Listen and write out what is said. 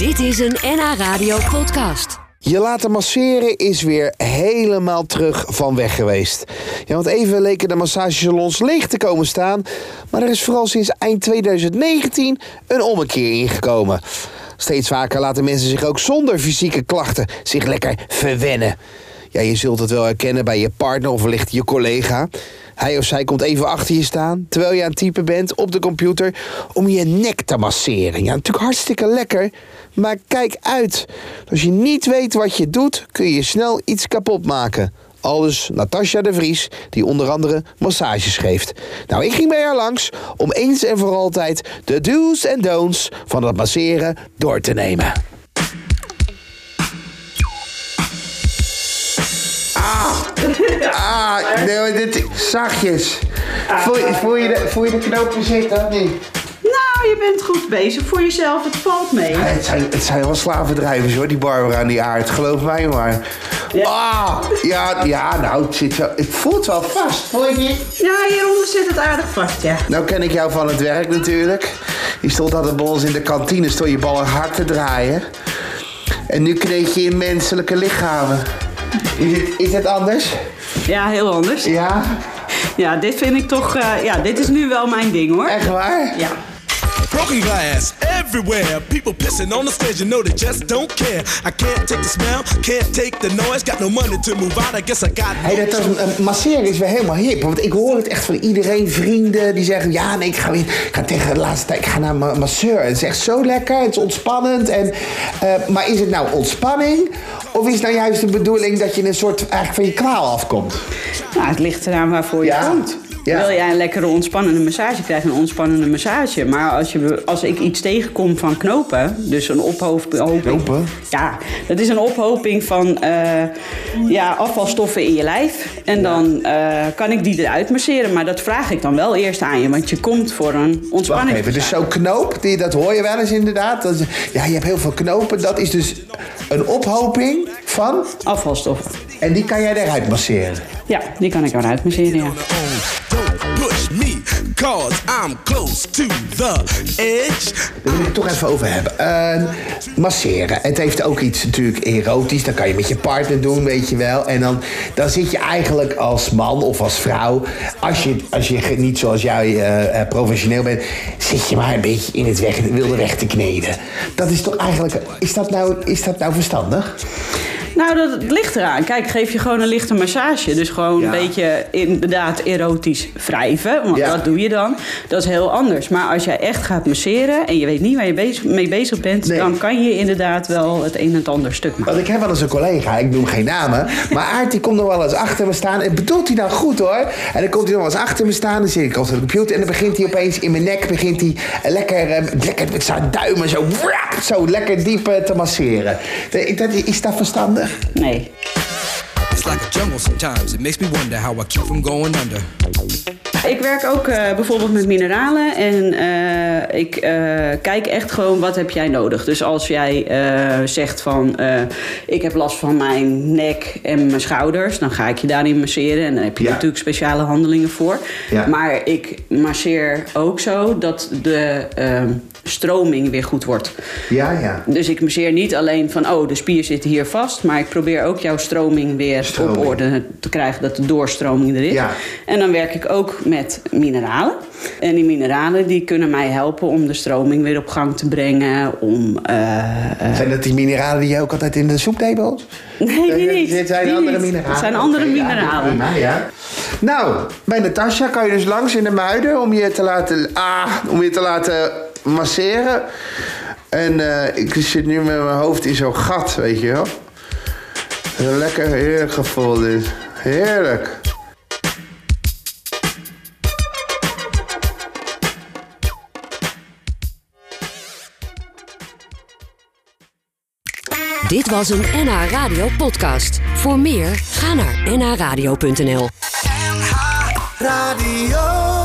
Dit is een NH Radio podcast. Je laten masseren is weer helemaal terug van weg geweest. Ja, want even leken de massagesalons leeg te komen staan. Maar er is vooral sinds eind 2019 een ommekeer ingekomen. Steeds vaker laten mensen zich ook zonder fysieke klachten zich lekker verwennen. Ja, je zult het wel herkennen bij je partner of wellicht je collega. Hij of zij komt even achter je staan, terwijl je aan het typen bent op de computer, om je nek te masseren. Ja, natuurlijk hartstikke lekker, maar kijk uit. Als je niet weet wat je doet, kun je snel iets kapot maken. Aldus Natasja de Vries, die onder andere massages geeft. Nou, ik ging bij haar langs om eens en voor altijd de do's en don'ts van het masseren door te nemen. Ah, nee, maar dit, zachtjes. Voel, je- voel, je de, voel je de knopen zitten? Nee. Nou, je bent goed bezig voor jezelf. Het valt mee. Ja, het, zijn, het zijn wel slavendrijvers hoor, die Barbara en die aard. Geloof mij maar. Ah, ja, ja, nou, het, zit wel, het voelt wel vast. Voel je niet? Ja, hieronder zit het aardig vast, ja. Nou ken ik jou van het werk natuurlijk. Je stond altijd bij ons in de kantine, stond je ballen hard te draaien. En nu kneed je in menselijke lichamen. Is het, is het anders? Ja, heel anders. Ja? Ja, dit vind ik toch... eh, ja, dit is nu wel mijn ding, hoor. Echt waar? Ja. Broken glass everywhere. People pissing on the stage, you know they just don't care. I can't take the smell, can't take the noise. Got no money to move out, I guess I got Hey, dat is, een masseren is weer helemaal hip. Want ik hoor het echt van iedereen, vrienden, die zeggen... Ja, nee, ik ga, weer, ik ga tegen de laatste tijd ik ga naar een masseur. Het is echt zo lekker, het is ontspannend. En, eh, maar is het nou ontspanning? Of is het nou juist de bedoeling dat je een soort eigenlijk van je kwaal afkomt? Nou, het ligt eraan waarvoor je Ja. komt. Ja. Wil jij een lekkere ontspannende massage, krijg je een ontspannende massage. Maar als, je, als ik iets tegenkom van knopen, dus een ophoping... Knopen? Ja, dat is een ophoping van eh, ja, afvalstoffen in je lijf. En dan eh, kan ik die eruit masseren. Maar dat vraag ik dan wel eerst aan je, want je komt voor een Wacht ontspanning. even, dus zo'n knoop, die, dat hoor je wel eens inderdaad. Dat ja, je hebt heel veel knopen. Dat is dus een ophoping van... Afvalstoffen. En die kan jij eruit masseren. Ja, die kan ik eruit masseren, ja. Push me, cause I'm close to the edge. Daar wil ik het toch even over hebben. Eh, masseren. Het heeft ook iets natuurlijk erotisch. Dat kan je met je partner doen, weet je wel. En dan, dan zit je eigenlijk als man of als vrouw... als je, als je niet zoals jij eh, eh, professioneel bent... zit je maar een beetje in het weg, wilde weg te kneden. Dat is toch eigenlijk... Is dat nou, is dat nou verstandig? Nou, dat ligt eraan. Kijk, geef je gewoon een lichte massage. Dus gewoon een beetje inderdaad erotisch wrijven. Want dat doe je dan. Dat is heel anders. Maar als jij echt gaat masseren en je weet niet waar je bezig, mee bezig bent... Nee. dan kan je inderdaad wel het een en het ander stuk maken. Want ik heb wel eens een collega, ik noem geen namen... maar Aart die komt nog wel eens achter me staan... en bedoelt hij nou goed hoor. En dan komt hij nog wel eens achter me staan... dan zit ik op de computer... en dan begint hij opeens in mijn nek... begint hij lekker, eh, lekker met zijn duimen zo... wrap, zo lekker diep eh, te masseren. Dat- Is dat verstandig? Nee. It's like a jungle sometimes. It makes me wonder how I keep from going under. Ik werk ook eh, bijvoorbeeld met mineralen en eh, ik eh, kijk echt gewoon wat heb jij nodig. Dus als jij eh, zegt van eh, ik heb last van mijn nek en mijn schouders, dan ga ik je daarin masseren en dan heb je Ja. natuurlijk speciale handelingen voor. Ja. Maar ik masseer ook zo dat de ehm, stroming weer goed wordt. Ja, ja. Dus ik masseer niet alleen van, oh, de spier zit hier vast. Maar ik probeer ook jouw stroming weer Stroming. op orde te krijgen. Dat de doorstroming er is. Ja. En dan werk ik ook met mineralen. En die mineralen die kunnen mij helpen om de stroming weer op gang te brengen. Om, eh, eh, Zijn dat die mineralen die je ook altijd in de soep deed? Nee, die niet. Dit zijn Die andere niet. mineralen. Het zijn andere mineralen. ja. Nou, bij Natasja kan je dus langs in de muiden om je te laten, ah, om je te laten masseren. En eh, ik zit nu met mijn hoofd in zo'n gat, weet je wel. Een lekker heerlijk gevoel dit. Heerlijk. Dit was een NH Radio podcast. Voor meer, ga naar nhradio.nl. Radio.